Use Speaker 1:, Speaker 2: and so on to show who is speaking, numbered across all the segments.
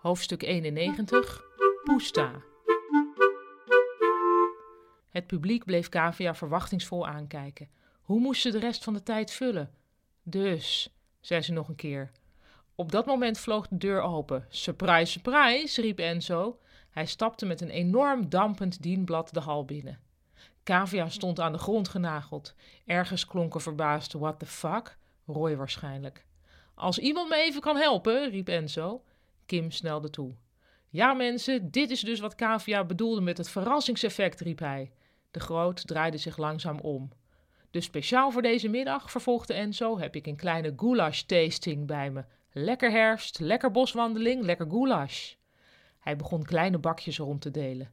Speaker 1: Hoofdstuk 91 Poesta Het publiek bleef Kavia verwachtingsvol aankijken. Hoe moest ze de rest van de tijd vullen? Dus, zei ze nog een keer. Op dat moment vloog de deur open. Surprise, surprise, riep Enzo. Hij stapte met een enorm dampend dienblad de hal binnen. Kavia stond aan de grond genageld. Ergens klonk een verbaasde what the fuck? Roy waarschijnlijk. Als iemand me even kan helpen, riep Enzo. Kim snelde toe. Ja, mensen, dit is dus wat Kavia bedoelde met het verrassingseffect, riep hij. De groot draaide zich langzaam om. Dus speciaal voor deze middag, vervolgde Enzo, heb ik een kleine goulash-tasting bij me. Lekker herfst, lekker boswandeling, lekker goulash. Hij begon kleine bakjes rond te delen.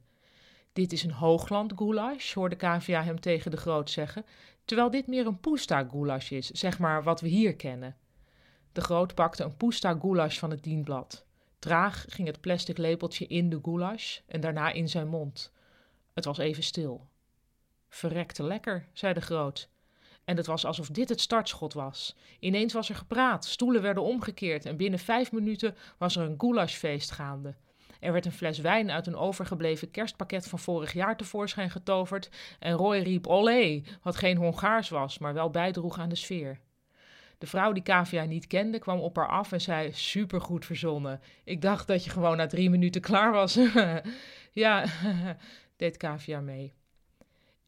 Speaker 1: Dit is een hoogland goulash, hoorde Kavia hem tegen de groot zeggen, terwijl dit meer een poesta goulash is, zeg maar wat we hier kennen. De groot pakte een poesta goulash van het dienblad. Traag ging het plastic lepeltje in de goulash en daarna in zijn mond. Het was even stil. Verrekte lekker, zei de groot. En het was alsof dit het startschot was. Ineens was er gepraat, stoelen werden omgekeerd en binnen vijf minuten was er een goulashfeest gaande. Er werd een fles wijn uit een overgebleven kerstpakket van vorig jaar tevoorschijn getoverd en Roy riep olé, wat geen Hongaars was, maar wel bijdroeg aan de sfeer. De vrouw die Kavia niet kende kwam op haar af en zei: Supergoed verzonnen. Ik dacht dat je gewoon na drie minuten klaar was. ja, deed Kavia mee.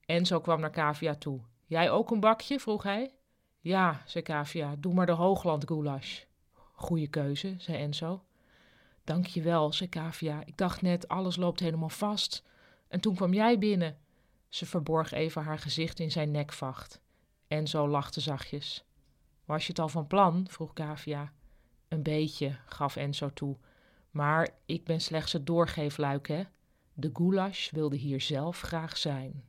Speaker 1: Enzo kwam naar Kavia toe. Jij ook een bakje? vroeg hij. Ja, zei Kavia, doe maar de Hoogland goulash. Goeie keuze, zei Enzo. Dank je wel, zei Kavia. Ik dacht net, alles loopt helemaal vast. En toen kwam jij binnen. Ze verborg even haar gezicht in zijn nekvacht. Enzo lachte zachtjes. Was je het al van plan? vroeg Kavia. Een beetje, gaf Enzo toe. Maar ik ben slechts het doorgeefluik, hè? De goulash wilde hier zelf graag zijn.